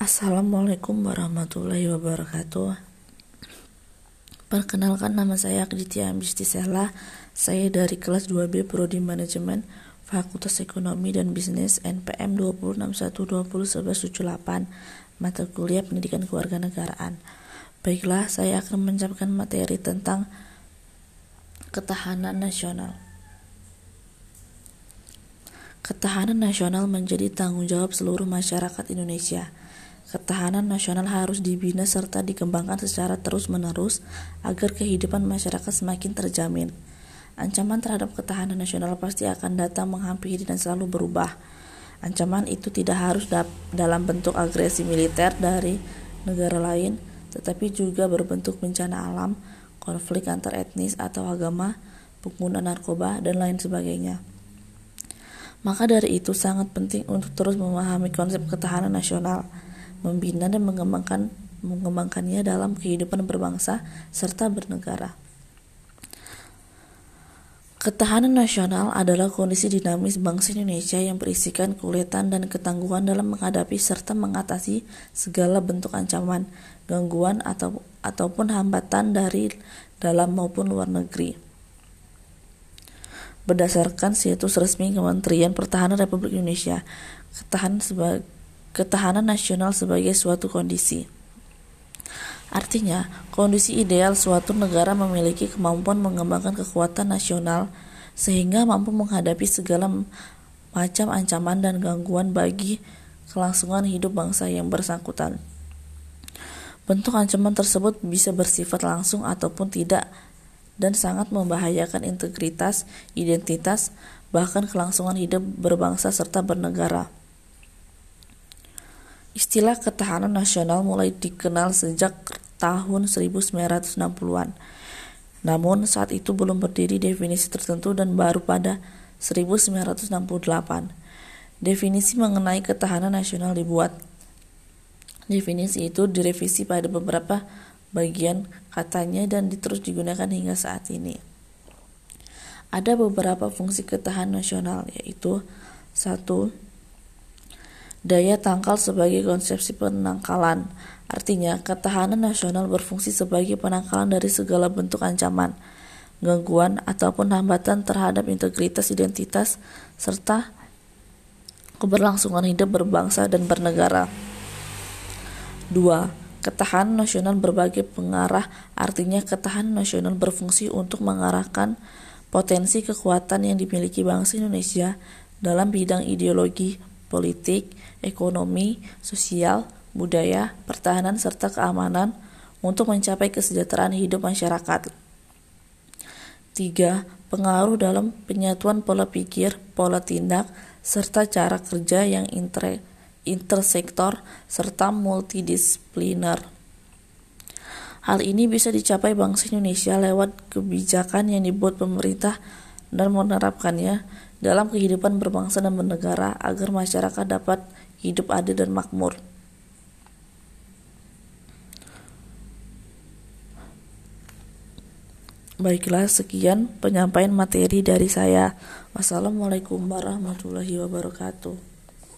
Assalamualaikum warahmatullahi wabarakatuh. Perkenalkan nama saya Akditya Ambistisela. Saya dari kelas 2B Prodi Manajemen Fakultas Ekonomi dan Bisnis NPM 206120178 mata kuliah Pendidikan Kewarganegaraan. Baiklah, saya akan mencapai materi tentang ketahanan nasional. Ketahanan nasional menjadi tanggung jawab seluruh masyarakat Indonesia Ketahanan nasional harus dibina serta dikembangkan secara terus-menerus agar kehidupan masyarakat semakin terjamin. Ancaman terhadap ketahanan nasional pasti akan datang menghampiri dan selalu berubah. Ancaman itu tidak harus dalam bentuk agresi militer dari negara lain, tetapi juga berbentuk bencana alam, konflik antar etnis atau agama, penggunaan narkoba, dan lain sebagainya. Maka dari itu sangat penting untuk terus memahami konsep ketahanan nasional membina dan mengembangkan mengembangkannya dalam kehidupan berbangsa serta bernegara. Ketahanan nasional adalah kondisi dinamis bangsa Indonesia yang berisikan keuletan dan ketangguhan dalam menghadapi serta mengatasi segala bentuk ancaman, gangguan atau ataupun hambatan dari dalam maupun luar negeri. Berdasarkan situs resmi Kementerian Pertahanan Republik Indonesia, ketahanan sebagai ketahanan nasional sebagai suatu kondisi. Artinya, kondisi ideal suatu negara memiliki kemampuan mengembangkan kekuatan nasional sehingga mampu menghadapi segala macam ancaman dan gangguan bagi kelangsungan hidup bangsa yang bersangkutan. Bentuk ancaman tersebut bisa bersifat langsung ataupun tidak dan sangat membahayakan integritas, identitas, bahkan kelangsungan hidup berbangsa serta bernegara. Istilah ketahanan nasional mulai dikenal sejak tahun 1960-an. Namun saat itu belum berdiri definisi tertentu dan baru pada 1968 definisi mengenai ketahanan nasional dibuat. Definisi itu direvisi pada beberapa bagian katanya dan terus digunakan hingga saat ini. Ada beberapa fungsi ketahanan nasional yaitu satu Daya tangkal sebagai konsepsi penangkalan, artinya ketahanan nasional berfungsi sebagai penangkalan dari segala bentuk ancaman, gangguan, ataupun hambatan terhadap integritas identitas serta keberlangsungan hidup berbangsa dan bernegara. 2. Ketahanan nasional berbagai pengarah artinya ketahanan nasional berfungsi untuk mengarahkan potensi kekuatan yang dimiliki bangsa Indonesia dalam bidang ideologi, politik, ekonomi, sosial, budaya, pertahanan, serta keamanan untuk mencapai kesejahteraan hidup masyarakat. 3. Pengaruh dalam penyatuan pola pikir, pola tindak, serta cara kerja yang inter intersektor serta multidisipliner. Hal ini bisa dicapai bangsa Indonesia lewat kebijakan yang dibuat pemerintah dan menerapkannya dalam kehidupan berbangsa dan bernegara agar masyarakat dapat hidup adil dan makmur. Baiklah, sekian penyampaian materi dari saya. Wassalamualaikum warahmatullahi wabarakatuh.